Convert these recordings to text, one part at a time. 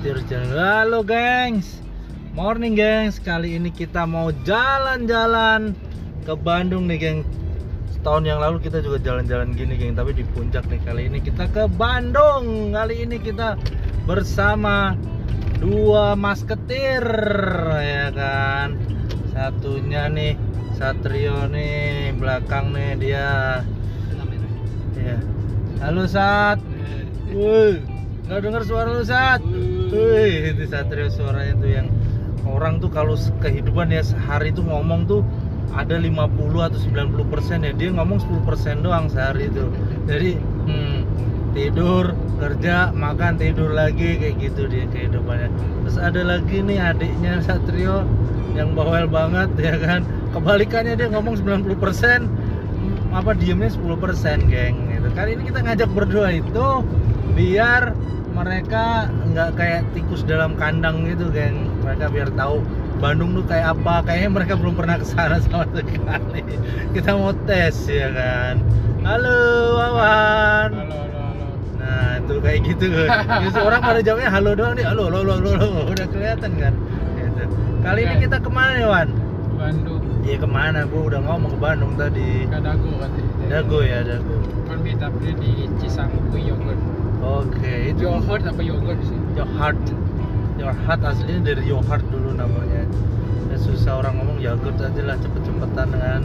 Setir. Halo gengs. Morning gengs. Kali ini kita mau jalan-jalan Ke Bandung nih geng. Setahun yang lalu kita juga jalan-jalan gini geng. Tapi di puncak nih Kali ini kita ke Bandung. Kali ini kita bersama Dua masketir Ya kan? Satunya nih Satrio nih Belakang nih dia. Ya. Halo Sat. Woi, nggak dengar suara lu Sat? Wih, itu Satrio suaranya tuh yang orang tuh kalau kehidupan ya sehari tuh ngomong tuh ada 50 atau 90 persen ya. Dia ngomong 10 persen doang sehari itu jadi hmm, tidur kerja makan tidur lagi kayak gitu dia kehidupannya. Terus ada lagi nih adiknya Satrio yang bawel banget ya kan? Kebalikannya dia ngomong 90 persen apa diemnya 10 persen geng gitu kali ini kita ngajak berdua itu biar mereka nggak kayak tikus dalam kandang gitu geng mereka biar tahu Bandung tuh kayak apa kayaknya mereka belum pernah ke sana sama sekali kita mau tes ya kan halo Wawan Halo, halo, halo. nah itu kayak gitu Biasa orang pada jawabnya halo doang nih halo halo halo halo, halo. udah kelihatan kan gitu. kali ini kita ke mana nih Wan Bandung, Iya ke mana? Gue udah ngomong ke Bandung tadi. Kadago katanya. Dago ya Dago. Kan meet up-nya di Cisangkui Yogurt. Oke, itu Yogurt apa yogurt sih? Your Heart aslinya dari Heart dulu namanya. Ya, susah orang ngomong yogurt aja lah cepet-cepetan kan.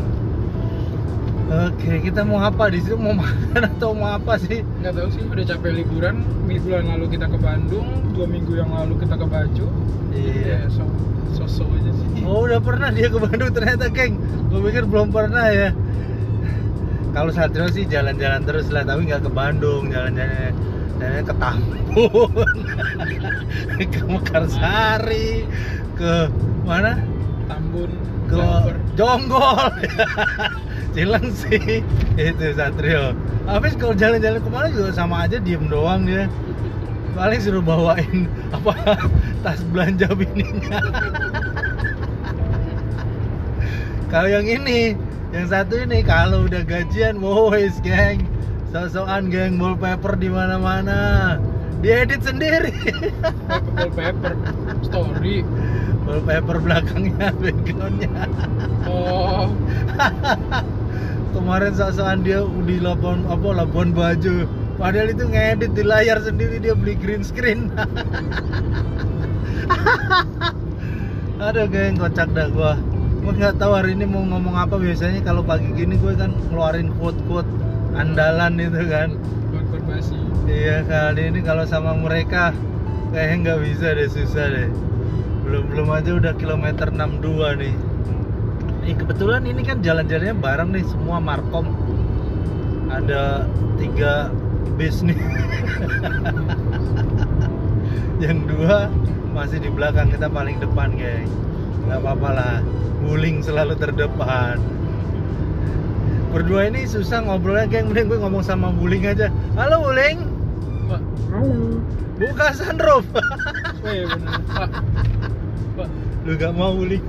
Oke, kita mau apa di situ? Mau makan atau mau apa sih? Nggak tahu sih, udah capek liburan. Minggu lalu kita ke Bandung, dua minggu yang lalu kita ke Bajo. Iya. Ya, so, sosok aja sih. Oh udah pernah dia ke Bandung ternyata geng Gue pikir belum pernah ya Kalau Satrio sih jalan-jalan terus lah Tapi nggak ke Bandung Jalan-jalan jalannya ke Tambun. Ke Mekarsari. Ke mana? Tambun, Ke. Jonggol. Cilengsi Itu Satrio. Habis kalau jalan-jalan ke mana juga sama aja diem doang dia. Paling suruh bawain apa tas belanja bininya. Kalau yang ini yang satu ini kalau udah gajian boys geng sosokan geng wallpaper di mana-mana. Diedit sendiri. Wallpaper, story. wallpaper belakangnya backgroundnya. Oh, kemarin sosokan dia di Labuan apa Labuan Bajo. Padahal itu ngedit di layar sendiri dia beli green screen. Aduh geng kocak dah gua. Gua nggak tahu hari ini mau ngomong apa. Biasanya kalau pagi gini gue kan ngeluarin quote quote andalan itu kan. Berbasi. iya kali ini kalau sama mereka kayaknya nggak bisa deh susah deh. Belum belum aja udah kilometer 62 nih. Ih, kebetulan ini kan jalan-jalannya bareng nih semua markom. Ada tiga bis nih. Yang dua masih di belakang kita paling depan geng. Nggak apa-apa lah. Wuling selalu terdepan berdua ini susah ngobrolnya geng. Mending gue ngomong sama Wuling aja. Halo Wuling. Pak, Halo. buka sunroof. Weh bener. Pak, Pak, lu gak mau Wuling?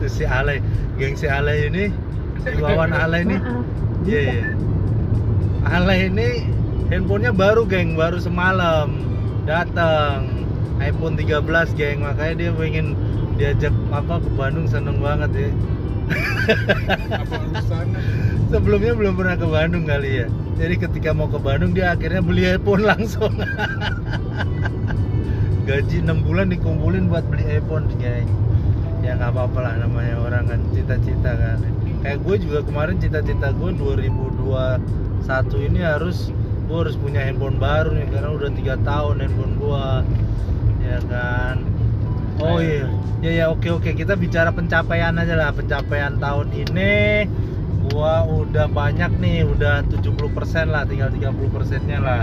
Terus si Ale. Geng si Ale ini. Si Wawan Ale ini. Iya. iya. Ale ini handphonenya baru geng, baru semalam datang. iPhone 13 geng, makanya dia pengen diajak apa ke Bandung seneng banget ya. Sebelumnya belum pernah ke Bandung kali ya. Jadi ketika mau ke Bandung dia akhirnya beli iPhone langsung. Gaji 6 bulan dikumpulin buat beli iPhone geng. Ya nggak apa-apa lah namanya orang kan cita-cita kan. Kayak gue juga kemarin cita-cita gue 2021 ini harus gue harus punya handphone baru nih karena udah tiga tahun handphone gue ya kan oh iya. ya ya oke oke. Kita bicara pencapaian aja lah. Pencapaian tahun ini gua udah banyak nih. Udah 70% lah tinggal 30 persennya lah.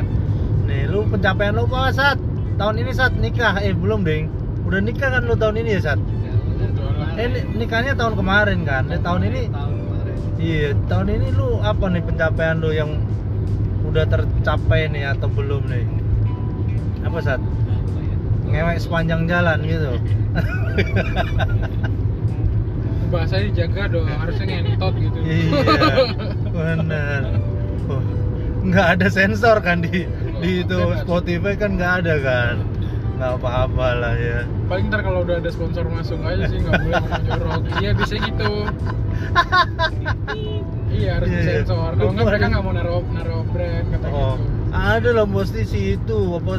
Nih lu pencapaian lu apa Sat? Tahun ini Sat nikah? Eh belum ding. Udah nikah kan lu tahun ini ya Sat? Udah lah. eh ni- nikahnya tahun kemarin kan? Eh, tahun ini iya tahun ini lu apa nih pencapaian lu yang udah tercapai nih atau belum nih? Apa Sat ngewek sepanjang jalan gitu. Bahasanya dijaga dong harusnya ngentot gitu. Iya benar oh, nggak ada sensor kan di di itu. Spotify kan nggak ada kan. Nggak apa-apa lah ya. Paling ntar kalau udah ada sponsor masuk aja sih nggak boleh jorok iya bisa gitu. Iya harus Iya, iya. disensor. Kalau nggak mereka nggak mau naruh naruh brand kata oh gitu. ada lah mesti si itu apa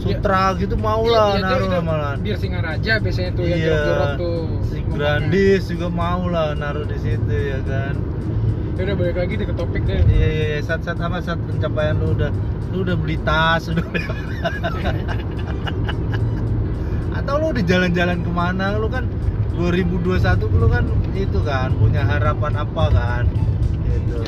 sutra gitu mau Iya, lah iya, naruh lah malah. biar Singaraja biasanya tuh yang Iya. jorok-jorok tuh si. Grandis juga mau lah naruh di situ ya kan. Ya udah balik lagi deh ke topik deh. Iya iya iya saat saat apa saat pencapaian lu udah lu udah beli tas udah atau lu di jalan-jalan ke mana lu kan 2021 lu kan itu kan punya harapan apa kan? Gitu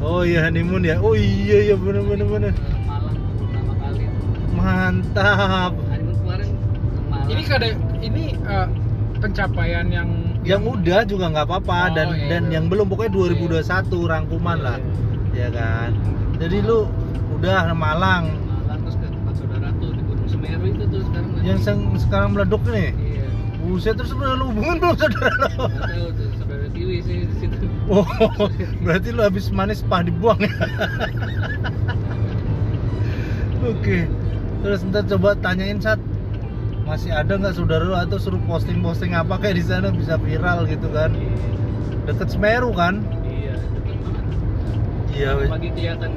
oh iya honeymoon ya? Oh iya iya bener bener bener. Ke Malang pertama kali. Mantap. Honeymoon kemarin ini kada ini eh, pencapaian yang yang udah juga nggak apa-apa Oh, dan iya, dan iya. yang belum pokoknya 2021 rangkuman lah. ya kan? Jadi lu udah Malang. Malang terus ke tempat saudara tuh di Gunung Semeru itu tuh sekarang. Yang sekarang meleduk nih? Iya Buset terus lu hubungan belum saudara lo? tahu tuh saudara Tiwi sih di situ Oh, berarti lu habis manis pah dibuang ya? Oke, terus ntar coba tanyain saat masih ada nggak saudara lu atau suruh posting-posting apa kayak di sana bisa viral gitu kan? Deket Semeru kan? iya deket banget Iya, pagi kelihatan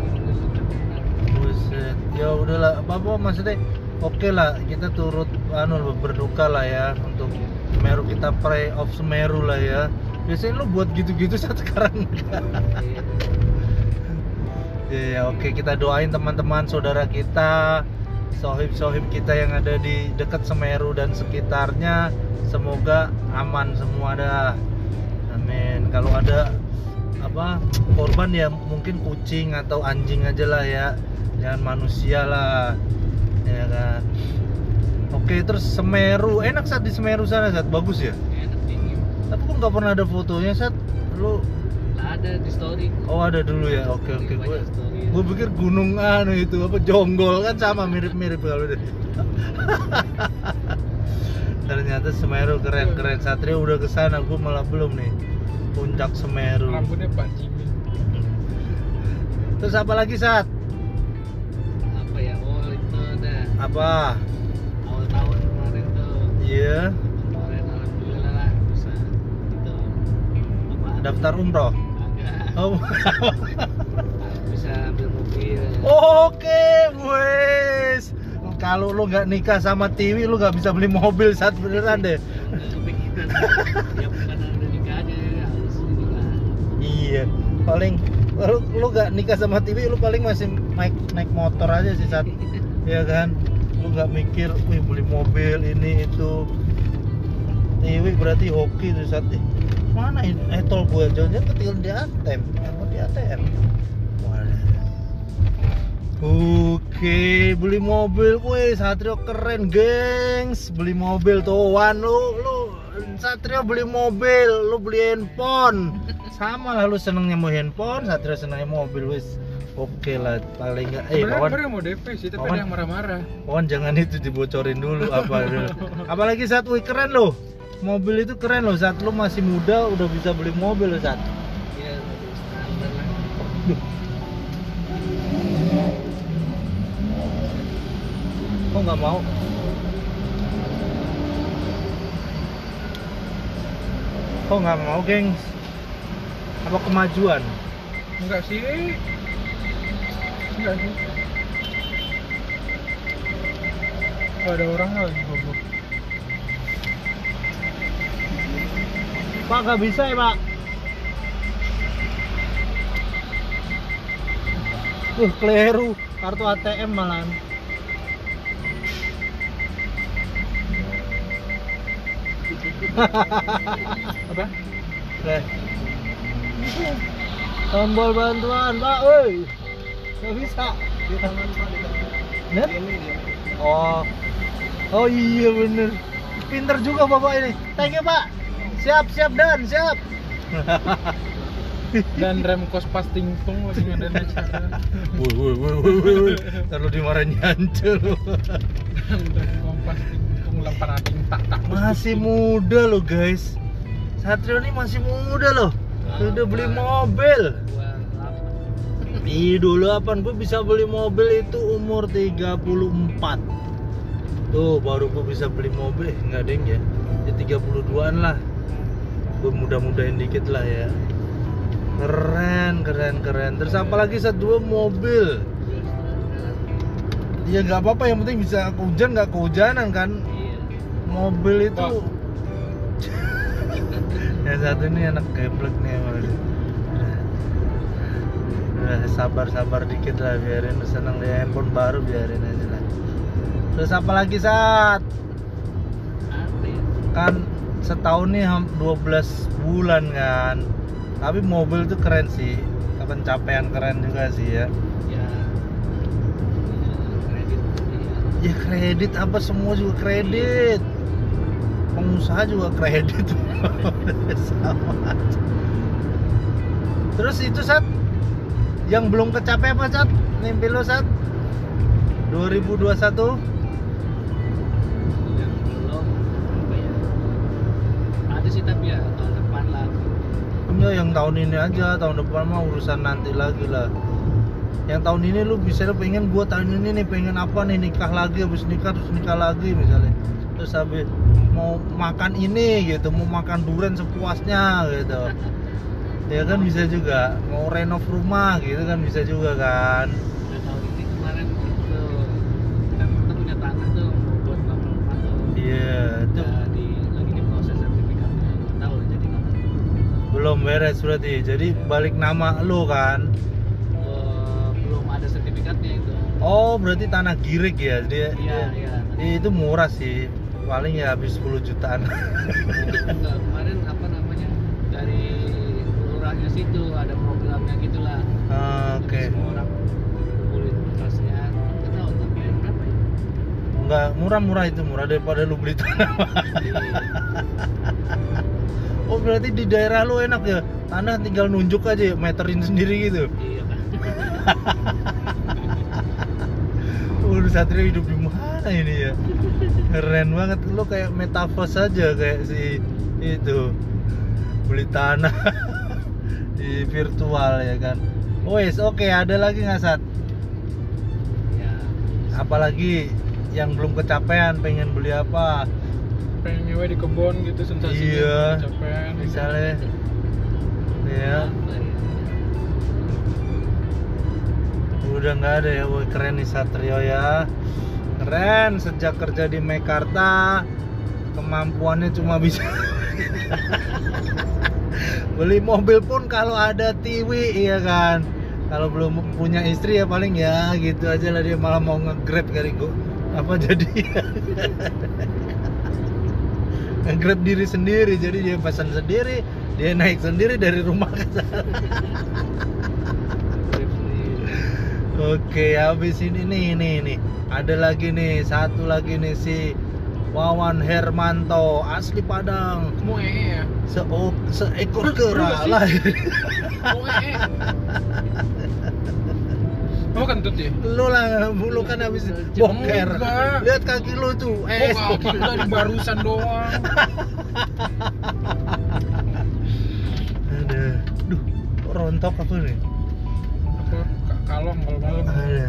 buset. Ya udahlah, apa apa maksudnya? Oke lah, kita turut anu berduka lah ya untuk Semeru kita pray of Semeru lah ya. Biasanya lu buat gitu-gitu saat sekarang. Ya, ya, oke kita doain teman-teman saudara kita, sohib-sohib kita yang ada di dekat Semeru dan sekitarnya, semoga aman semua dah. Amin. Kalau ada apa korban ya mungkin kucing atau anjing aja lah ya, jangan manusia lah, ya kan. Oke terus Semeru. Enak saat di Semeru sana saat bagus ya. enak dingin Tapi kok nggak pernah ada fotonya saat lu lah ada di story. Oh ada dulu ya, oke oke. Gue gue pikir gunung anu itu apa jonggol. Kan sama mirip-mirip kalau deh. Ternyata Semeru keren keren Satria udah ke sana, gue malah belum nih. Puncak Semeru. rambutnya Pak Jimmy Terus apa lagi saat? apa ya? Oh itu udah Apa? Iya, kemarin alhamdulillah lah bisa apa daftar umroh. agak Oh. bisa ambil mobil Oke, wes. Kalau lu nggak nikah sama Tiwi, lu nggak bisa beli mobil saat beneran deh. kepikiran ya bukan ya harus Iya, paling lu lu gak nikah sama TV, lu paling masih naik naik motor aja sih saat, ya kan? Lu nggak mikir, wih beli mobil ini itu. TV berarti hoki tuh saat eh, mana ini? Eh tol gue jangan ketinggalan di ATM, apa di ATM? Oke, beli mobil, wih Satrio keren, gengs. Beli mobil tuh, Wan lu, lu Satrio beli mobil, lu beli handphone. Sama lah lu senengnya mau handphone, Satrio senengnya mobil, wis. Oke lah, paling nggak. Eh, sebenarnya kawan, mau DP sih tapi Kawan. ada yang marah-marah kawan jangan itu dibocorin dulu apa dulu. Apalagi saat, wih keren loh. Mobil itu keren loh, saat lu masih muda udah bisa beli mobil loh saat. ya standar lah Kok nggak mau? Kok nggak mau, gengs? Apa kemajuan? enggak sih enggak sih ada orang lagi goblok Pak nggak bisa ya pak? Uh, keliru kartu ATM malahan. apa Deh. Tombol bantuan, Pak. Woi. Nggak bisa. Di tangan? Oh. Oh iya bener. Pinter juga Bapak ini. Thank you, Pak. Siap, siap dan siap. dan rem kos pas tingtung lagi ngadain acara Woi, woi, woi, woi, woi, woi. Ntar lu dimarahin nyantel lu. dan rem kompas tingtung lempar ating tak tak Masih muda loh, guys. Satrio ini masih muda loh. Udah beli mobil. Ih dulu apaan gue bisa beli mobil itu umur 34 Tuh baru gue bisa beli mobil. Enggak deng ya? Ya 32an lah. Gue mudah-mudahin dikit lah ya. Keren keren keren. Terus apalagi set dua mobil? Ya nggak apa-apa. Yang penting bisa hujan nggak kehujanan kan? Iya. Mobil itu. Wah. Yang satu ini anak geblek nih Udah sabar-sabar dikit lah biarin seneng di handphone baru biarin aja lah Terus apa lagi saat ya? kan setahun nih ham- 12 bulan kan tapi mobil tuh keren sih pencapaian keren juga sih ya Ya. ya, Kredit. Ya kredit apa semua juga kredit pengusaha juga kredit sama aja. terus itu saat yang belum kecapai apa saat mimpi lo saat 2021 Yang belum apa ya? Ada sih tapi ya tahun depan lagi. Enggak yang tahun ini aja, tahun depan mah urusan nanti lagi lah. Yang tahun ini lu bisa pengen gua tahun ini nih pengen apa nih nikah lagi habis nikah terus nikah lagi misalnya. Terus habis mau makan ini gitu, mau makan durian sepuasnya gitu. Ya kan bisa juga, mau renov rumah gitu kan bisa juga kan. Iya, itu Udah di lagi di proses sertifikatnya. Tahu jadi kapan. belum beres berarti. Jadi balik nama lu kan. Eh, belum ada sertifikatnya itu. Oh, berarti tanah girik ya. Dia, Iya iya. Itu murah sih paling ya habis 10 jutaan Enggak, kemarin lurahnya situ ada programnya gitulah. Ah, oke Jadi semua orang kumpulin berkasnya. Nggak tahu tuh bayar berapa ya. nggak murah-murah itu murah daripada lu beli tanah oh berarti di daerah lu enak ya tanah tinggal nunjuk aja meterin sendiri gitu Iya. Waduh Satria hidup di mana ini ya keren banget lu kayak metaverse aja kayak si itu beli tanah di virtual ya kan Wes oke ada lagi nggak Sat? Ya. apalagi yang belum kecapean pengen beli apa pengen nyewa di kebun gitu sensasinya Iya. kecapean misalnya ya Apa ya? udah nggak ada ya woi keren nih Satrio ya keren sejak kerja di Mekarta kemampuannya cuma bisa beli mobil pun kalau ada tiwi iya kan kalau belum punya istri ya paling ya gitu aja lah dia malah mau nge-grab kali gua apa jadi nge-grab diri sendiri jadi dia pesan sendiri dia naik sendiri dari rumah ke sana. Oke, habis ini nih nih nih. Ada lagi nih, satu lagi nih si Wawan Hermanto asli Padang. ee ya Se seekor kera lah. mau ee mau kentut ya lu lah, lu kan habis boker. Lihat kaki lu tuh, Oh, es. kaki lu tadi barusan doang. Ada. Duh, rontok apa nih? Apa ka- kalong kalau malam. Ada.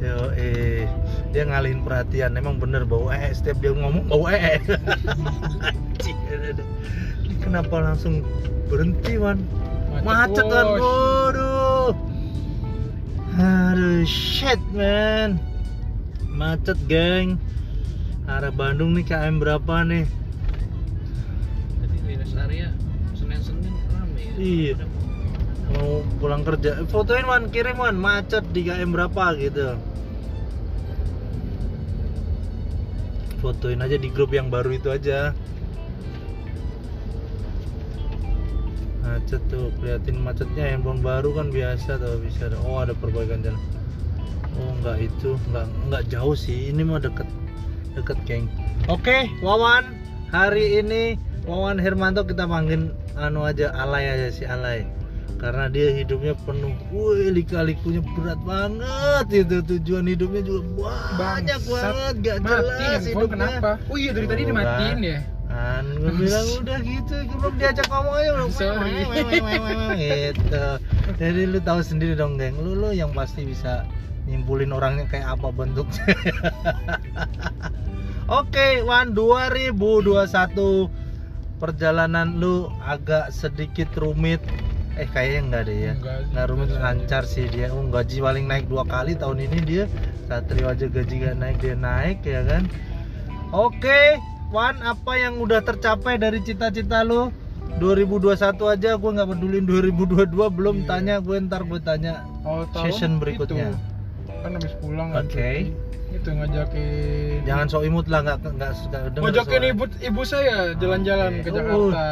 Yo, eh, dia ngalihin perhatian. Emang bener bau eh setiap dia ngomong bau eh. Ini kenapa langsung berhenti, Wan? Macet kan, waduh. Aduh, shit, man. Macet, geng. Arah Bandung nih KM berapa nih? Tadi di rest area Senin-Senin rame ya. Iya. Mau- pulang kerja. Fotoin, Wan, kirim, Wan. Macet di KM berapa gitu. Fotoin aja di grup yang baru itu aja. Macet tuh, keliatin macetnya handphone baru kan biasa tuh bisa ada. Oh, ada perbaikan jalan. Oh, enggak itu, enggak enggak jauh sih. Ini mah deket deket, geng. Oke, Wawan. Hari ini Wawan Hermanto kita panggil anu aja Alay aja si Alay. Karena dia hidupnya penuh, wih lika-likunya berat banget itu tujuan hidupnya juga banyak Bangsat. banget, gak Mati jelas hidupnya. kenapa? Oh iya dari tadi dimatiin ya. kan gue bilang udah gitu belum diajak ngomong aja belum Sorry. gitu jadi lu tahu sendiri dong geng lu lu yang pasti bisa nyimpulin orangnya kayak apa bentuknya Oke, Wan 2021 perjalanan lu agak sedikit rumit. Eh kayaknya enggak deh ya. Enggak sih. Nggak rumit lancar sih dia. Oh, gaji paling naik dua kali tahun ini dia. Satrio aja gaji gak naik dia naik ya kan. Oke, Wan apa yang udah tercapai dari cita-cita lu? 2021 aja gue nggak pedulin 2022 belum Iya. tanya gue ntar gue tanya Oh, Session berikutnya. itu, kan habis pulang kan Oke. cuti. itu ngajakin jangan sok imut lah nggak nggak ngajakin ibu ibu saya jalan-jalan Oke. ke Uh, Jakarta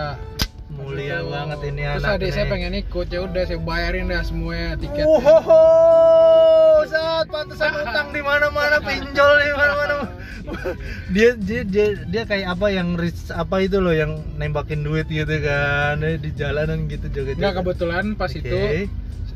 mulia Gitu. banget ini terus anak adik saya nih. pengen ikut ya udah saya bayarin dah semuanya tiket Uhoho, saat pantesan utang di mana-mana, pinjol di mana-mana. dia, dia dia dia kayak apa yang ris- apa itu loh yang nembakin duit gitu kan di jalanan gitu juga. nggak kebetulan pas Oke. itu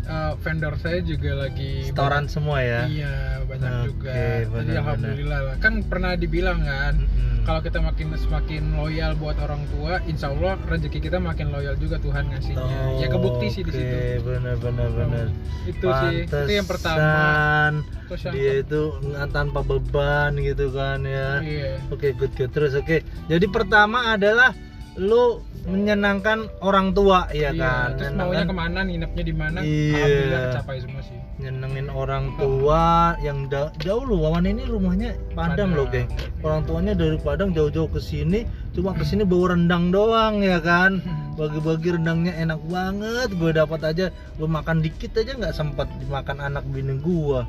uh, vendor saya juga lagi Setoran semua ya. iya banyak Oke, juga jadi benar-benar. alhamdulillah lah kan pernah dibilang kan Mm-mm. kalau kita makin semakin loyal buat orang tua insya Allah rezeki kita makin loyal juga Tuhan ngasihnya ya kebukti sih di situ Oke, bener bener bener. itu sih itu yang pertama Pantesan terus yang dia itu nggak tanpa beban gitu kan ya. iya Oke, good good terus. Oke. Jadi pertama adalah lu menyenangkan orang tua ya Iya, kan. terus maunya ke mana nginepnya di mana? Iya. alhamdulillah kecapai semua sih. Nyenengin orang tua yang da- jauh loh Wawan ini rumahnya Padang Padang. loh geng orang tuanya dari Padang jauh-jauh ke sini cuma ke sini bawa rendang doang ya kan? Bagi-bagi rendangnya enak banget gue dapat aja. Gue makan dikit aja nggak sempat dimakan anak bini gue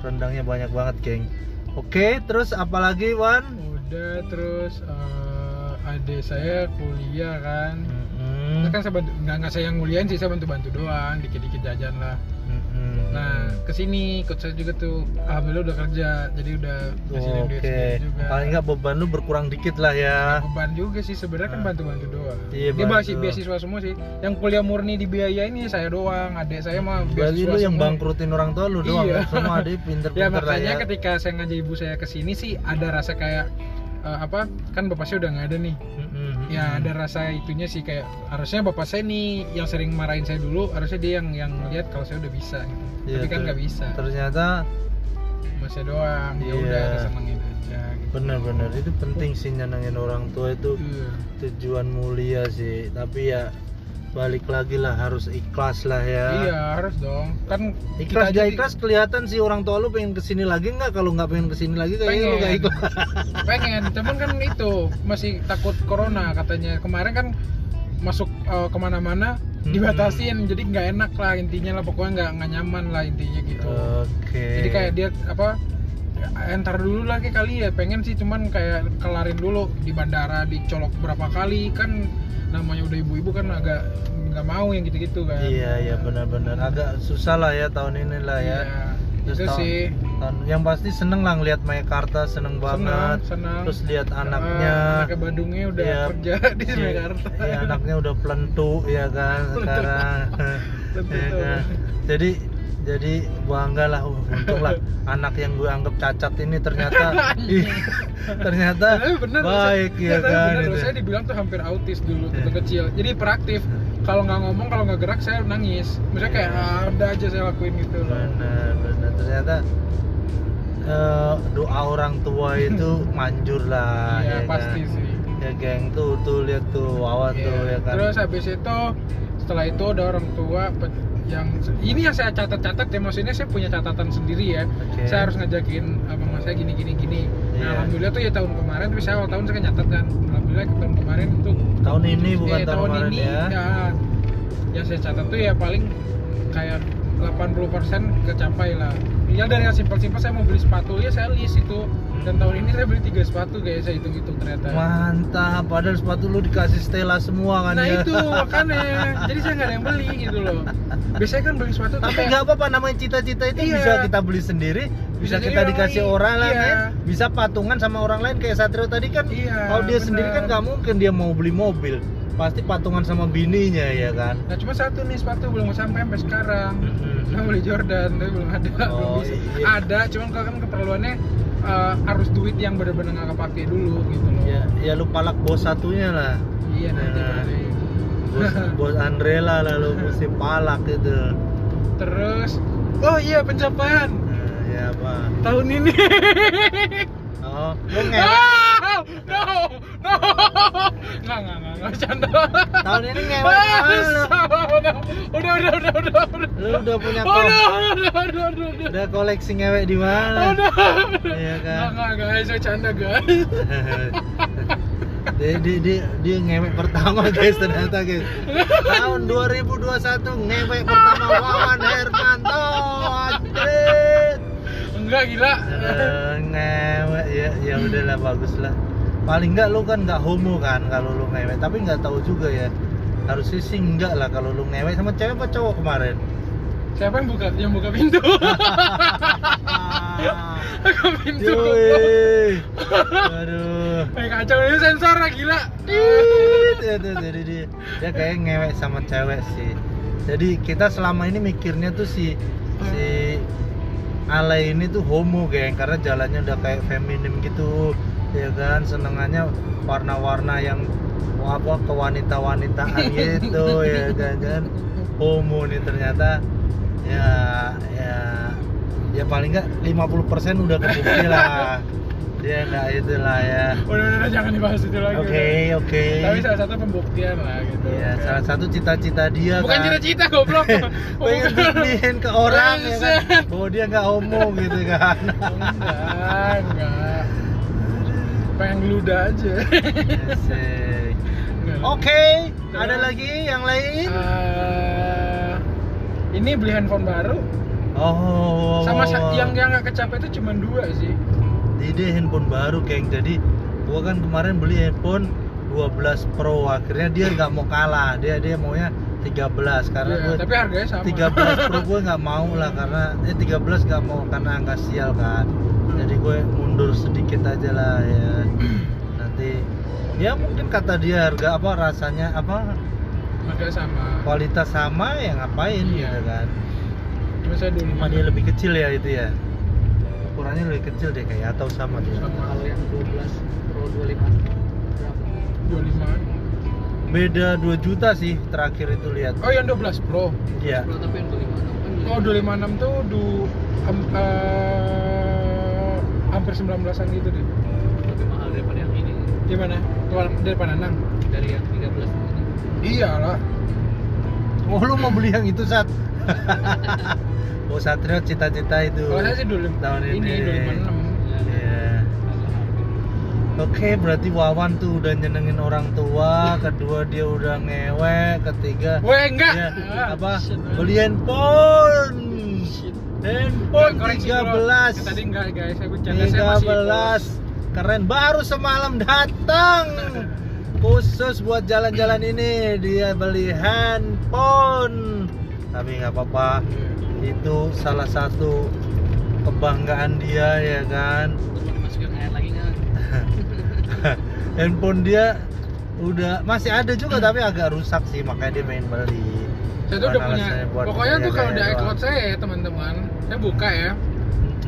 rendangnya banyak banget geng. Oke terus apalagi Wan? Udah terus eh, adik saya kuliah kan. Terus kan saya bantu, nggak nggak saya yang nguliain sih saya bantu bantu doang dikit-dikit jajan lah. Mm-mm. nah ke sini ikut saya juga tuh. Alhamdulillah udah kerja jadi udah ngasilin duit oke sendiri juga. Paling nggak beban lu berkurang dikit lah ya. Beban juga sih sebenarnya kan Ah. bantu bantu doang. Iya, dia masih beasiswa semua sih. Yang kuliah murni dibiayain ini saya doang adik saya mah beasiswa lu yang semua. bangkrutin orang tua lu doang Iya. semua adik ya pinter-pinter lah makanya ya ketika saya ngajak ibu saya ke sini sih ada rasa kayak eh, apa kan bapak saya udah nggak ada nih Mm-mm. ya ada rasa itunya sih kayak harusnya bapak saya nih yang sering marahin saya dulu harusnya dia yang yang lihat kalau saya udah bisa gitu Iya, tapi kan nggak bisa ternyata masih doang ya Iya. udah senengin aja gitu. bener-bener itu penting sih nyenengin orang tua itu Iya. tujuan mulia sih tapi ya balik lagi lah harus ikhlas lah ya. Iya harus dong. Kan ikhlas gak ikhlas kelihatan sih orang tua lu pengen ke sini lagi nggak? Kalau nggak pengen ke sini lagi kayaknya lu Pengen. gak ikhlas. Pengen cuman kan itu masih takut corona katanya. Kemarin kan masuk eh, ke mana-mana Hmm. dibatasin jadi nggak enak lah intinya lah. Pokoknya nggak nggak nyaman lah intinya gitu. Oke. Jadi kayak dia apa entar dulu lagi kali ya. Pengen sih cuman kayak kelarin dulu di bandara dicolok berapa kali. Kan namanya udah ibu-ibu kan agak nggak mau yang gitu-gitu kan. Iya iya benar-benar. Agak susah lah ya tahun ini lah ya. Iya, Terus itu tahun- sih. tahun- yang pasti seneng lah ngeliat Mekarta seneng banget. senang terus lihat anaknya. anaknya Badungnya udah Iya. kerja di Iya, Mekarta. iya, anaknya udah pelentu ya kan sekarang. Ya kan? jadi jadi bangga lah uh, untung lah anak yang gue anggap cacat ini ternyata ih, ternyata bener baik saya, ya kan bener loh, itu. saya dibilang tuh hampir autis dulu Iya. waktu kecil jadi hiperaktif kalau nggak ngomong kalau nggak gerak saya nangis maksudnya kayak Iya. ah, ada aja saya lakuin gitu loh benar benar ternyata eh, doa orang tua itu manjur lah iya ya pasti kan? sih ya geng tuh tuh lihat tuh Wawan Iya. tuh ya kan Terus habis itu setelah itu ada orang tua yang ini yang saya catat-catat ya maksudnya saya punya catatan sendiri ya. Oke. Saya harus ngajakin abang saya gini gini gini. Iya. Nah, alhamdulillah tuh ya tahun kemarin tapi saya awal tahun saya nyatat kan. Alhamdulillah tahun kemarin itu tahun ini bukan eh, tahun, kemarin ini ya yang saya catat tuh ya paling kayak 80% kecapai lah. Ya dari yang simpel-simpel saya mau beli sepatu ya saya list itu dan tahun ini saya beli tiga sepatu kayak saya hitung-hitung ternyata. mantap padahal sepatu lu dikasih Stella semua kan Nah ya itu makanya, jadi saya nggak ada yang beli gitu loh. Biasanya kan beli sepatu tapi nggak apa-apa namanya cita-cita itu Iya. bisa kita beli sendiri bisa, Bisa kita dikasih lain. orang lain Iya. bisa patungan sama orang lain kayak Satrio tadi kan Iya, kalau dia benar. sendiri kan nggak mungkin dia mau beli mobil pasti patungan sama bininya ya kan Nah cuma satu nih sepatu belum sampai sampai sekarang. Saya beli Jordan tapi belum ada, belum Oh, bisa. iya. Ada, cuman kalau kan keperluannya eh, arus duit yang bener-bener nggak kepake dulu gitu loh ya ya lu palak bos satunya lah iya nanti Nah. berarti. bos bos Andrela lah lu mesti palak gitu terus oh iya pencapaian Nah, ya apa tahun ini oh lu ngewek Ah, no no nggak nggak nggak nggak bercanda tahun ini ngewek lu? udah udah udah udah udah lu udah punya kok udah udah udah udah udah udah koleksi ngewek di mana udah Iya kan? nggak nggak guys bercanda guys dia, dia, dia, dia ngewek pertama guys ternyata guys tahun 2021 ngewek pertama Wawan Hermanto anjir enggak gila Eh, ngewek ya ya udahlah bagus lah paling enggak lu kan nggak homo kan kalau lu ngewek. Tapi nggak tahu juga ya. Harusnya sih enggak lah kalau lu ngewek sama cewek apa cowok kemarin? Siapa yang buka yang buka pintu? Buka pintu. Aduh Eh kacau ini sensor lah gila. Itu, itu, jadi dia dia kayak ngewek sama cewek sih. Jadi kita selama ini mikirnya tuh si si Ale ini tuh homo geng. Karena jalannya udah kayak feminim gitu ya kan senengannya warna-warna yang apa kewanita-wanitaan gitu ya kan kan. Homo nih ternyata. Ya ya ya paling nggak 50% udah kebukti lah. Dia nggak itulah ya. Udah udah, udah jangan dibahas itu lagi. Oke, udah. oke. tapi salah satu pembuktian lah gitu. Iya, Kayak- salah satu cita-cita dia bukan kan. cita-cita goblok. Pengen buktiin ke orang ya kan, bahwa dia nggak homo gitu kan. enggak enggak pengen ngeluda aja. Oke, ada lagi yang lain? Eh, ini beli handphone baru Oh. sama sa- yang yang nggak kecapek itu cuma dua sih Ini handphone baru, geng. Jadi gua kan kemarin beli handphone 12 Pro. Akhirnya dia nggak mau kalah. Dia dia maunya 13 karena Iya, gue tapi harganya sama 13 Pro gue nggak mau lah karena eh 13 nggak mau karena angka sial kan jadi gue mundur sedikit aja lah ya. Nanti ya mungkin kata dia harga apa rasanya apa? Harganya sama. Kualitas sama ya ngapain Iya. gitu kan. Cuma saya dulu cuma dia lebih kecil ya itu ya. Ukurannya lebih kecil deh kayak atau sama dia. Sama. kalau yang 12 Pro 25 berapa 25 beda 2 juta sih terakhir itu lihat. Oh yang 12 Pro? Iya. Pro tapi yang 25 kan oh 256 tuh du em, eh, hampir 19an gitu deh. Lebih mahal daripada yang ini. Gimana? Daripada nang dari yang 13 ini. Iyalah. Oh lu mau beli yang itu saat oh Satrio cita-cita itu. Kalau saya sih dulu tahun ini, ini. 256 Iya. harga Oke, berarti Wawan tuh udah nyenengin orang tua, kedua dia udah ngewek, ketiga Weh enggak. dia Ah, apa? Beli handphone. Handphone dulu. 13. Ya, tadi enggak guys saya bercanda saya masih 13. Keren baru semalam datang. Khusus buat jalan-jalan ini dia beli handphone. Tapi nggak apa-apa. Itu salah satu kebanggaan dia ya kan. air lagi nggak handphone dia udah masih ada juga tapi agak rusak sih makanya dia pengen beli saya tuh udah punya pokoknya tuh kalau di menjaga iCloud doang. saya ya teman-teman saya buka ya.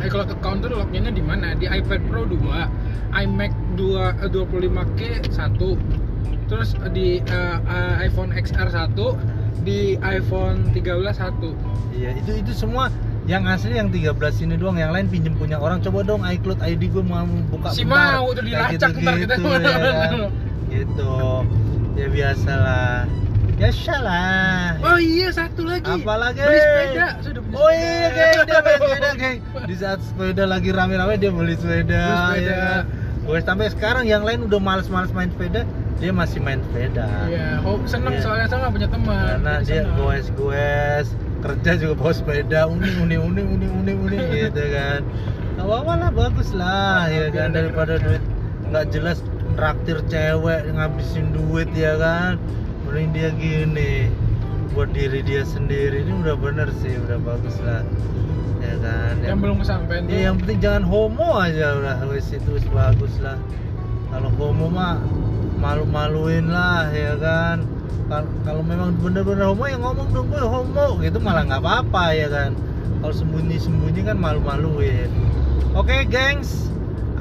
iCloud account tuh loginnya di mana? Di iPad Pro 2 iMac 2 eh, 25K 1 terus di eh, eh, iPhone XR 1 di iPhone 13 1 iya itu itu semua yang asli yang 13 ini doang. Yang lain pinjem punya orang. Coba dong iCloud ID gue mau buka Si bentar. mau tuh dilacak ntar kita gitu, ya kan? gitu. Ya biasa lah ya salah oh iya satu lagi Apalagi? beli sepeda sudah beli Oh iya sepeda. geng, dia main sepeda geng Di saat sepeda lagi rame-rame dia beli sepeda, Beli sepeda. ya kan? Gue sampai sekarang yang lain udah males-males main sepeda Dia masih main sepeda Iya, oh, seneng Iya. soalnya saya nggak punya teman. Karena dia goes-goes Kerja juga bawa sepeda, uning uning uning uning uning uning gitu kan apa-apa lah, bagus lah ya Biar kan ada Daripada duit nggak jelas traktir cewek ngabisin duit ya kan Mending dia gini buat diri dia sendiri ini udah bener sih udah bagus lah. Ya kan? Yang belum kesampaian tuh. Iya, yang penting jangan homo aja udah wis itu bagus lah. Kalau homo mah malu-maluin lah ya kan? Kal- kalau memang bener-bener homo ya ngomong dong gue homo gitu malah nggak apa-apa ya kan? Kalau sembunyi-sembunyi kan malu-maluin. Oke gengs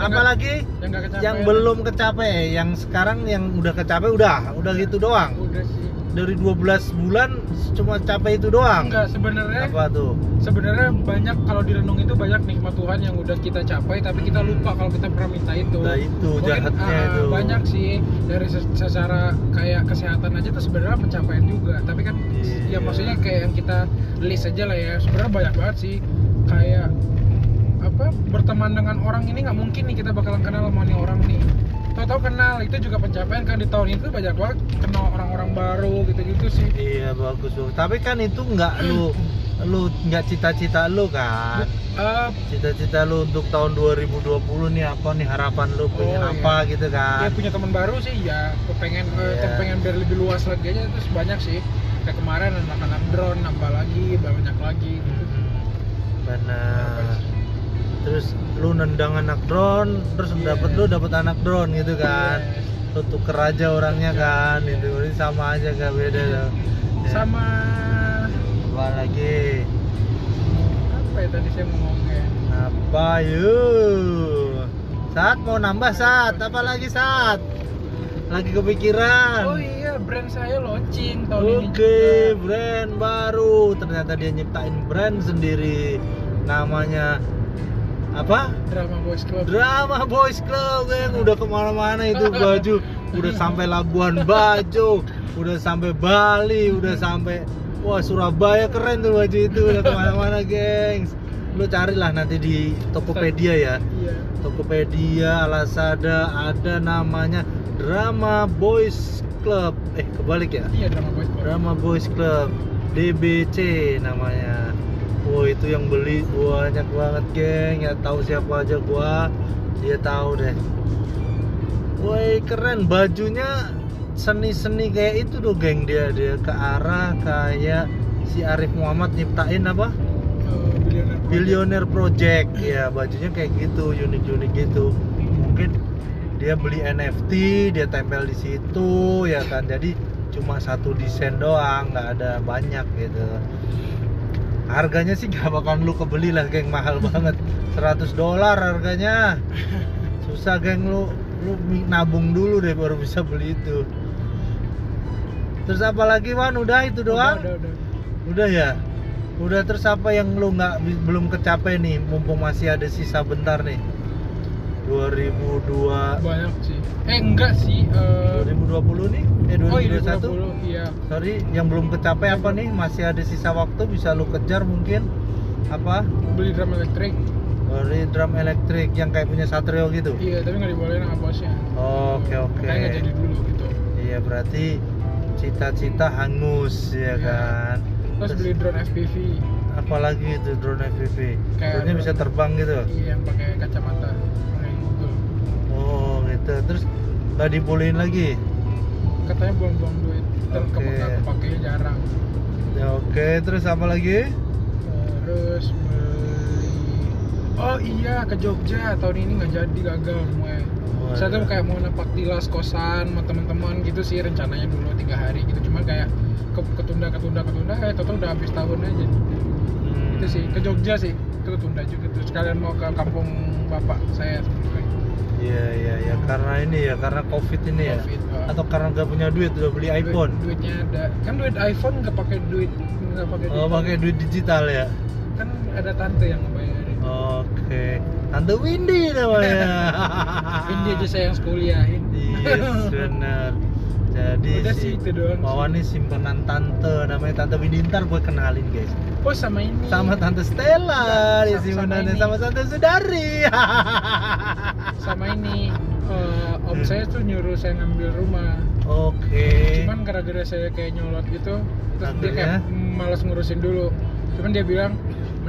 apalagi yang yang belum kecapai yang sekarang yang udah kecapai udah udah gitu doang. Udah sih. Dari 12 bulan cuma capai itu doang. Enggak sebenarnya apa tuh? sebenarnya banyak kalau direnung itu banyak nikmat Tuhan yang udah kita capai tapi kita lupa kalau kita pernah minta itu. Nah itu Mungkin, jahatnya ah, itu. banyak sih. Dari se- secara kayak kesehatan aja tuh sebenarnya pencapaian juga. Tapi kan Iya. ya maksudnya kayak yang kita list aja lah ya. Sebenarnya banyak banget sih. Kayak apa berteman dengan orang ini nggak mungkin nih kita bakalan kenal sama nih orang nih. Tahu-tahu kenal itu juga pencapaian kan di tahun itu banyak banget kenal orang-orang baru gitu-gitu sih. Iya bagus bagus. Tapi kan itu nggak lu lu nggak cita-cita lu kan? Eh, cita-cita lu untuk tahun 2020 nih apa nih harapan lu pengen Oh, apa gitu kan? Ya punya teman baru sih ya kepengen eh, Iya. kepengen biar lebih luas lagi aja terus banyak sih. Kayak kemarin anak-anak drone nambah lagi banyak lagi gitu. Hmm, benar terus lu nendang anak drone terus Iya. dapet lu dapet anak drone gitu kan Yes. lu tuker aja orangnya kan itu ini sama aja gak beda loh Ya. sama apa lagi apa ya tadi saya mau ngomongnya apa yuk saat mau nambah saat apa lagi saat lagi kepikiran oh iya brand saya launching tahun ini Oke, brand baru. Ternyata dia nyiptain brand sendiri. Namanya apa? drama boys club Drama Boys Club yang udah ke mana-mana itu baju. Udah sampai Labuan Bajo, udah sampai Bali, udah sampai wah Surabaya keren tuh baju itu udah ke mana-mana, gengs. Lu carilah nanti di Tokopedia ya. iya Tokopedia, Lazada ada namanya Drama Boys Club. Eh kebalik ya? iya drama boys club Drama Boys Club DBC namanya. Wah itu yang beli banyak banget geng. Ya tahu siapa aja gua. Dia tahu deh. Woi keren bajunya seni-seni kayak itu tuh geng dia dia ke arah kayak si Arif Muhammad nyiptain apa? Eh, billionaire project. Billionaire Project ya bajunya kayak gitu unik-unik gitu mungkin dia beli NFT dia tempel di situ ya kan jadi cuma satu desain doang nggak ada banyak gitu harganya sih nggak bakalan lu kebeli lah geng. Mahal banget. 100 dolar harganya. Susah geng. Lu lu nabung dulu deh baru bisa beli itu. Terus apa lagi Wan? Udah itu doang? udah, udah, udah. Udah ya? Udah terus apa yang lu nggak belum kecapai nih? Mumpung masih ada sisa bentar nih. 2002 banyak sih eh enggak sih eh, 2020 nih? Eh oh iya 2021? 2020 iya Sorry, yang belum kecapai apa nih? Masih ada sisa waktu bisa lu kejar mungkin? Apa? beli drum elektrik Dari drum elektrik yang kayak punya Satrio gitu. iya tapi nggak dibolehin sama bosnya Oke, oke. makanya nggak jadi dulu gitu Iya, berarti cita-cita hangus ya Iya. kan. terus beli drone FPV apalagi itu drone FPV. Kayak Drone-nya bisa terbang gitu. iya yang pakai kacamata gitu. Terus nggak dibolehin lagi? katanya buang-buang duit dan Oke. kepake kepakainya jarang Ya oke. Terus apa lagi? terus beli oh iya ke Jogja tahun ini nggak jadi gagal semuanya saya tuh kayak mau napak tilas kosan sama teman-teman gitu sih rencananya dulu tiga hari gitu cuman kayak ke ketunda ketunda ketunda eh total udah habis tahun aja Hmm. itu sih ke Jogja sih itu ketunda juga tuh sekalian mau ke kampung bapak saya Iya iya ya karena ini ya karena covid ini ya. Uh, Atau karena nggak punya duit udah beli duit- iPhone. duitnya ada kan duit iPhone nggak pakai duit nggak pakai Oh pakai duit digital ya. kan ada tante yang ngebayarin Oke. Tante Windy namanya. ini aja saya yang sekuliahin Yes benar. Jadi udah si sih itu doang Wawan ini simpenan tante namanya tante Windy ntar gue kenalin guys. Oh sama ini Sama tante Stella dia Sama- sama ini. sama tante Sudari. sama ini eh, om saya tuh nyuruh saya ngambil rumah Oke. cuman gara-gara saya kayak nyolot gitu terus dia Akhirnya? kayak malas ngurusin dulu cuman dia bilang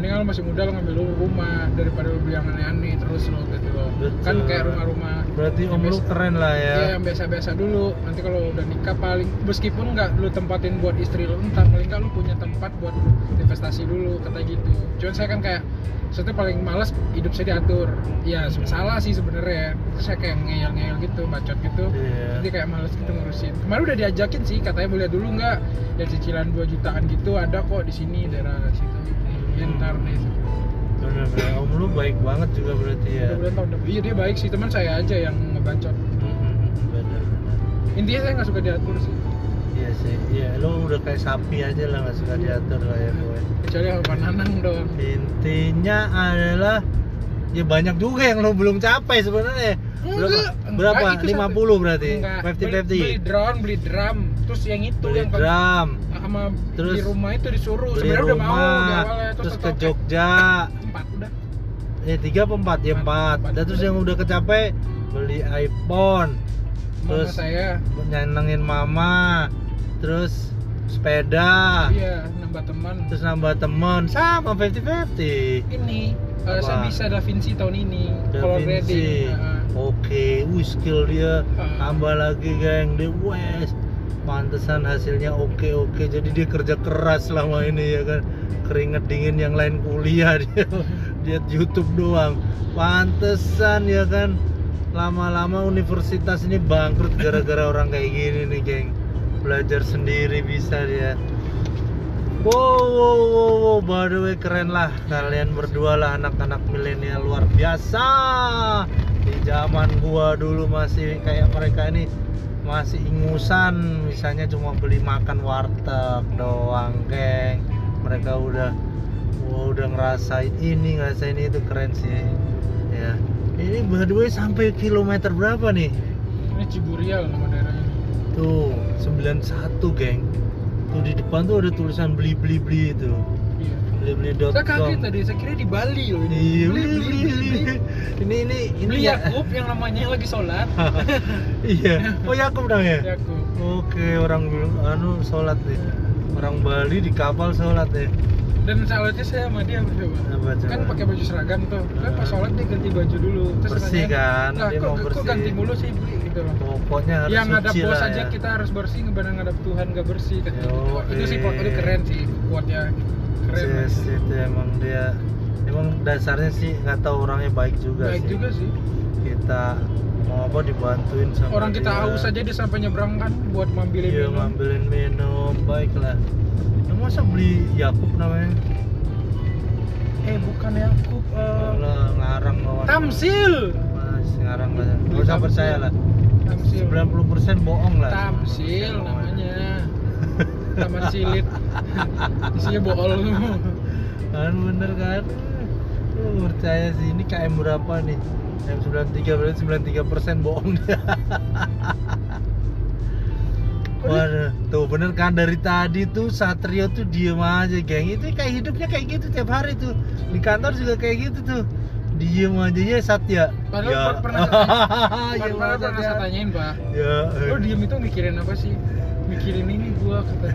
mendingan lo masih muda lo ngambil dulu rumah daripada lo beli yang aneh-aneh terus lo gitu lo kan kayak rumah-rumah Berarti om lu keren lah ya. Iya yang biasa-biasa dulu. Nanti kalau udah nikah paling meskipun nggak lu tempatin buat istri lu entar paling nggak lu punya tempat buat investasi dulu kata gitu. Cuman saya kan kayak saya paling males hidup saya diatur. Ya salah sih sebenarnya. Terus saya kayak ngeyel-ngeyel gitu bacot gitu. Iya. jadi kayak males gitu ngurusin. Kemarin udah diajakin sih katanya boleh dulu nggak? Ya cicilan 2 jutaan gitu ada kok di sini daerah situ ntar deh bener-bener om lu baik banget juga berarti ya. Mudah-mudahan tahun depan iya dia baik sih teman saya aja yang ngebacot. Intinya saya nggak suka diatur sih. Iya sih iya. Lu udah kayak sapi aja lah nggak suka diatur lah ya gue kecuali apa nanang doang. Intinya adalah ya banyak juga yang lo belum capai sebenarnya. Berapa? Berapa? 50 satu- berarti? Enggak, 50 beli, beli 50 drone beli drum. Terus yang itu beli yang drum. sama Terus di rumah itu disuruh. sebenarnya udah mau di awalnya terus ke Jogja? empat udah. Eh tiga apa empat? Ya Empat, dan terus yang udah kecapai beli iPhone. Mama terus saya. nyenengin mama. Terus sepeda. Iya nambah teman. Terus nambah temen sama 50-50 ini eh, Apa? saya bisa Da Vinci tahun ini Da color Vinci. Oke, wih skill dia. Ah. tambah lagi geng. Di West. Pantesan hasilnya oke oke. Jadi dia kerja keras selama ini ya kan. Keringet dingin yang lain kuliah dia dia YouTube doang. Pantesan ya kan. Lama-lama universitas ini bangkrut gara-gara orang kayak gini nih, geng. Belajar sendiri bisa dia. Wow, wow, wow, wow, by the way keren lah kalian berdua lah anak-anak milenial luar biasa. Di zaman gua dulu masih kayak mereka ini masih ingusan, misalnya cuma beli makan warteg doang, geng. Mereka udah wah, udah ngerasain ini, ngerasain itu keren sih. Ya. Ini by the way sampai kilometer berapa nih? ini Ciburial nama daerahnya Tuh, 91, geng. Tuh di depan tuh ada tulisan beli beli beli itu. Blibli.com. saya kaget tadi saya kira di Bali loh ini Iya, beli beli beli. Ini ini ini Beli ya. Yakub yang namanya lagi sholat iya. Oh Yakub dong ya. Yakub Oke, orang anu sholat nih. Orang Bali di kapal sholat ya. dan salatnya saya sama dia berdua kan pakai baju seragam tuh kan pas sholat dia ganti baju dulu terus Bersih nanyain, kan? "Lah, Dia kok, mau kok bersih." ganti mulu sih beli gitu loh Pokoknya harus yang ada lah aja ya. kita harus bersih ngebarang ngadap Tuhan gak bersih Yo, gitu. itu sih itu keren sih kuatnya keren Yes, itu emang dia emang dasarnya sih nggak tahu orangnya baik juga baik sih. juga sih Kita mau apa dibantuin sama orang kita dia. haus aja dia sampai nyebrang kan buat ngambilin Iya minum ngambilin minum, baiklah. Nah, masa beli Yakub namanya? eh bukan Yakub eh, Alah, ngarang lawan. Tamsil Mas, ngarang lah. Gak usah percaya lah. Tamsil 90% bohong lah. Tamsil namanya Taman Silit isinya bool Kan bener kan? Lu percaya sih ini KM berapa nih? M93 berarti 93% bohong dia. Waduh, tuh bener kan dari tadi tuh Satrio tuh diem aja geng Itu kayak hidupnya kayak gitu tiap hari tuh Di kantor juga kayak gitu tuh Diem aja ya Satya Padahal ya. per- pernah saya ya, Padahal pernah Satya. saya tanyain pak Ya Lo diem itu mikirin apa sih? Mikirin ini gua kata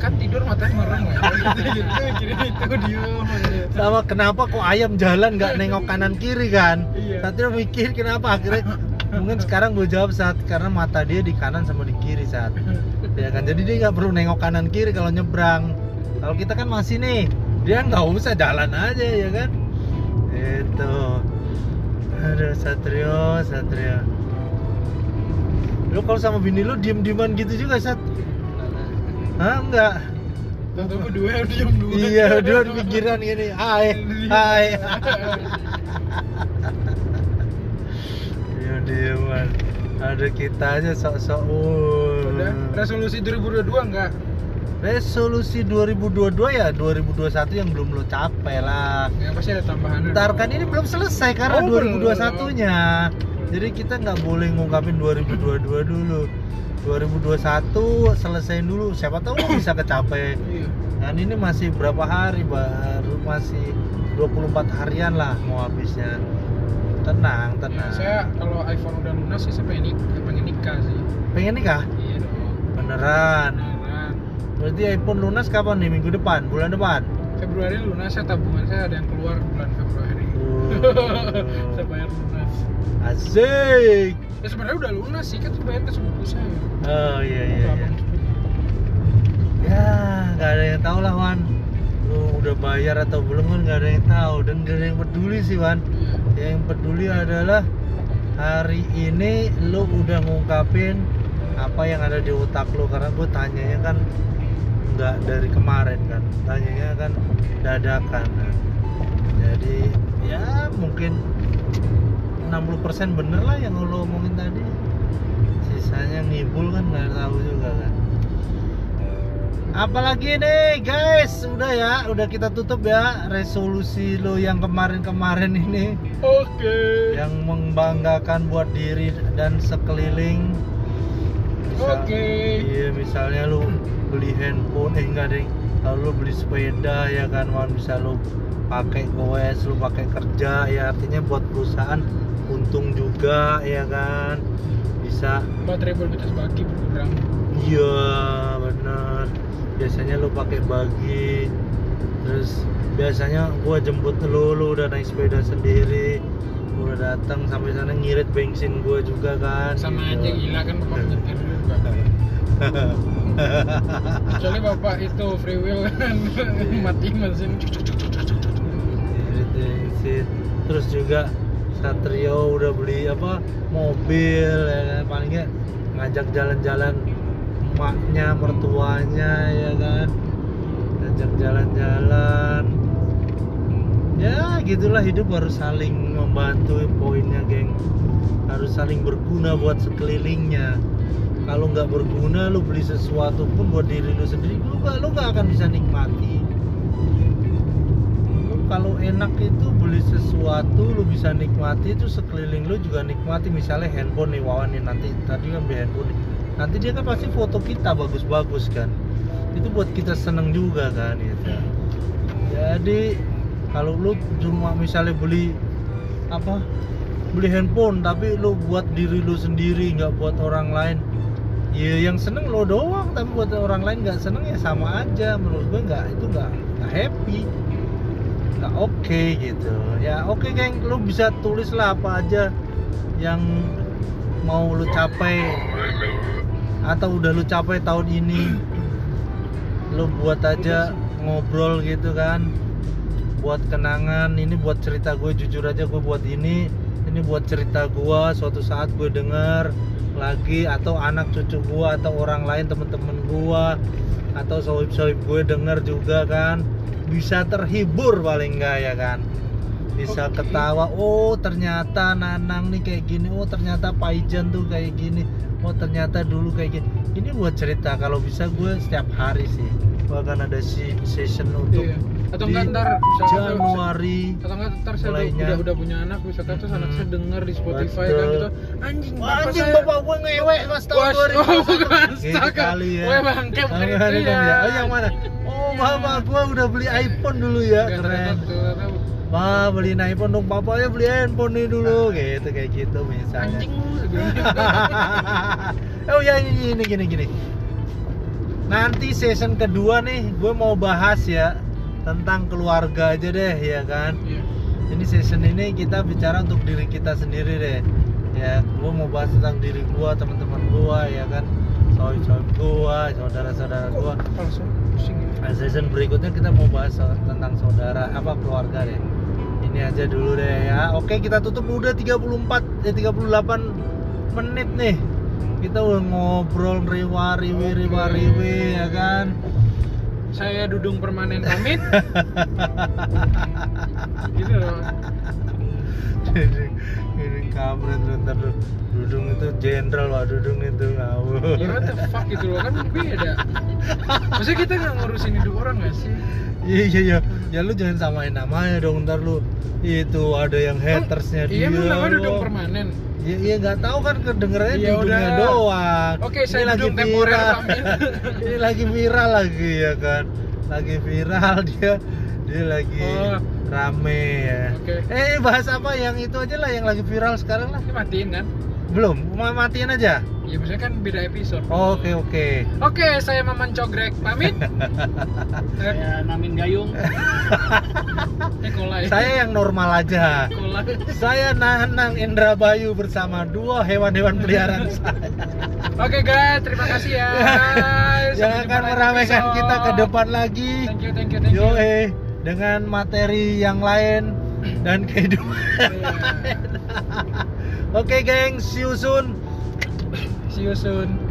Kan tidur matanya merem ya. Gitu mikirin itu diem Sama kenapa kok ayam jalan nggak nengok kanan kiri kan? Iya. Satria mikir kenapa? Akhirnya Mungkin sekarang gue jawab saat Karena mata dia di kanan sama di kiri saat. Ya kan jadi dia nggak perlu nengok kanan kiri kalau nyebrang. Kalau kita kan masih nih dia nggak usah jalan aja ya kan? Itu aduh Satrio Satrio lu kalau sama bini lu diem dieman gitu juga Sat. Hah? Enggak. Tahu berdua diem dua. Iya dua di pikiran gini. Hai hai. Diem dieman ada kita aja sok-sok. Uh. Udah resolusi 2022 enggak? Resolusi 2022 ya 2021 yang belum lo capai lah. Ya pasti ada tambahan Ntar kan ini belum selesai karena Oh, 2021 nya. Jadi kita nggak boleh ngungkapin 2022 dulu. 2021 selesaiin dulu. Siapa tahu bisa kecapai. Iya Dan ini masih berapa hari baru masih 24 harian lah mau habisnya. Tenang, Ya, tenang. saya kalau iPhone udah lunas sih saya pengen nikah, pengen nikah sih Pengen nikah? Iya dong Beneran. Beneran Berarti iPhone lunas kapan nih? Minggu depan? Bulan depan? Februari lunas saya tabungan saya ada yang keluar bulan Februari saya bayar lunas Asik. ya sebenarnya udah lunas sih kan saya bayar ke sepupu saya Oh iya iya. iya. Ya nggak ada yang tahu lah Wan. Lu udah bayar atau belum kan nggak ada yang tahu dan nggak ada yang peduli sih Wan. Iya. Yang peduli adalah hari ini lu udah ngungkapin apa yang ada di otak lu karena gue tanyanya kan nggak dari kemarin kan tanyanya kan dadakan jadi jadi ya mungkin 60% bener lah yang lo omongin tadi. Sisanya ngibul kan nggak tahu juga kan. Apalagi nih guys udah ya udah kita tutup ya resolusi lo yang kemarin-kemarin ini. Oke. Yang membanggakan buat diri dan sekeliling. Oke. iya misalnya lu beli handphone eh enggak deh kalau lu beli sepeda ya kan bisa lu pakai goes lu pakai kerja ya artinya buat perusahaan untung juga ya kan? Bisa. Baterai berbatas bagi berkurang. Iya bener biasanya lu pakai bagi. Terus biasanya gua jemput lu lu udah naik sepeda sendiri. Gua datang sampai sana ngirit bensin gua juga kan sama gitu. aja gila kan bapak nyetir juga. Kecuali bapak itu free wheel kan mati mesin. Irit bensin. Terus juga Satrio udah beli apa mobil ya kan. Paling nggak ngajak jalan-jalan emaknya mertuanya ya kan. Ngajak jalan-jalan. Ya gitulah hidup harus saling membantu poinnya geng. Harus saling berguna buat sekelilingnya. Kalau nggak berguna lu beli sesuatu pun buat diri lu sendiri lu nggak lu nggak akan bisa nikmati kalau enak itu beli sesuatu lu bisa nikmati itu sekeliling lu juga nikmati. Misalnya handphone nih Wawan nih nanti tadi kan beli handphone nih. nanti dia kan pasti foto kita bagus-bagus kan. Itu buat kita seneng juga kan gitu jadi kalau lu cuma misalnya beli apa beli handphone tapi lu buat diri lu sendiri nggak buat orang lain. Ya yang seneng lo doang tapi buat orang lain nggak seneng ya sama aja. Menurut gue nggak itu nggak nggak happy oke gitu. Ya oke geng. Lu bisa tulis lah apa aja yang mau lu capai. Atau udah lu capai tahun ini lu buat aja ngobrol gitu kan. Buat kenangan ini buat cerita gue jujur aja gue buat ini. Ini buat cerita gue suatu saat gue denger lagi atau anak cucu gue atau orang lain temen-temen gue atau sohib-sohib gue denger juga kan bisa terhibur paling enggak ya kan? Bisa Oke. ketawa oh ternyata Nanang nih kayak gini. Oh ternyata Paijan tuh kayak gini. Oh ternyata dulu kayak gini. Ini buat cerita. Kalau bisa gue setiap hari sih gue akan ada si- session untuk Iya. atau di enggak ntar saya- Januari atau enggak ntar saya udah, mulainya. udah, udah punya anak misalkan terus anak Hmm. saya denger di Spotify Betul. kan gitu anjing bapak anjing saya bapak gue ngewek pas tahun 2000 oh, bukan, Gitu kali ya Weh, bangke, bukan itu ya. ya. Oh yang mana? Oh bapak gue udah beli iPhone dulu ya Keren Wah beliin iPhone dong bapaknya beli handphone nih dulu Gitu kayak gitu misalnya anjing lu sebenarnya. oh ya ini gini gini gini nanti season kedua nih gue mau bahas ya tentang keluarga aja deh ya kan? Iya. ini season ini kita bicara untuk diri kita sendiri deh. Ya gue mau bahas tentang diri gue teman-teman gue ya kan? Sohib-sohib gue saudara-saudara gue ya? nah, season berikutnya kita mau bahas tentang saudara apa keluarga deh. Ini aja dulu deh ya. Oke kita tutup udah 34 eh 38 menit nih kita udah ngobrol riwa riwi riwa riwi ya kan Saya Dudung Permanen pamit. gitu loh. ini kampret lu ntar. Dudung itu jenderal wah Dudung itu ngawur Ya what the fuck gitu loh kan beda. Maksudnya kita nggak ngurusin hidup orang gak sih? Iya iya iya ya lu jangan samain namanya dong ntar lu itu ada yang hatersnya dia Iya emang namanya Dudung lu. permanen. Iya iya nggak tahu kan kedengerannya Ya dudungnya udah. doang. Oke, Ini saya lagi viral. Ini lagi viral lagi ya kan. Lagi viral dia dia lagi Oh. rame ya. Oke. Eh bahas apa yang itu aja lah yang lagi viral sekarang lah. Ini matiin kan? Belum, mau matiin aja. Ya maksudnya kan beda episode. Oke oke. Oke, saya Maman Cogrek pamit. Saya Namin Gayung. eh, kolai. Saya yang normal aja. Saya Nanang Indra Bayu bersama dua hewan-hewan peliharaan saya. Oke guys, terima kasih ya. yang Sampai akan meramaikan episode. kita ke depan lagi. Thank you, thank you, thank you. Yo eh dengan materi yang lain dan kehidupan. Oke geng, see you soon. See you soon.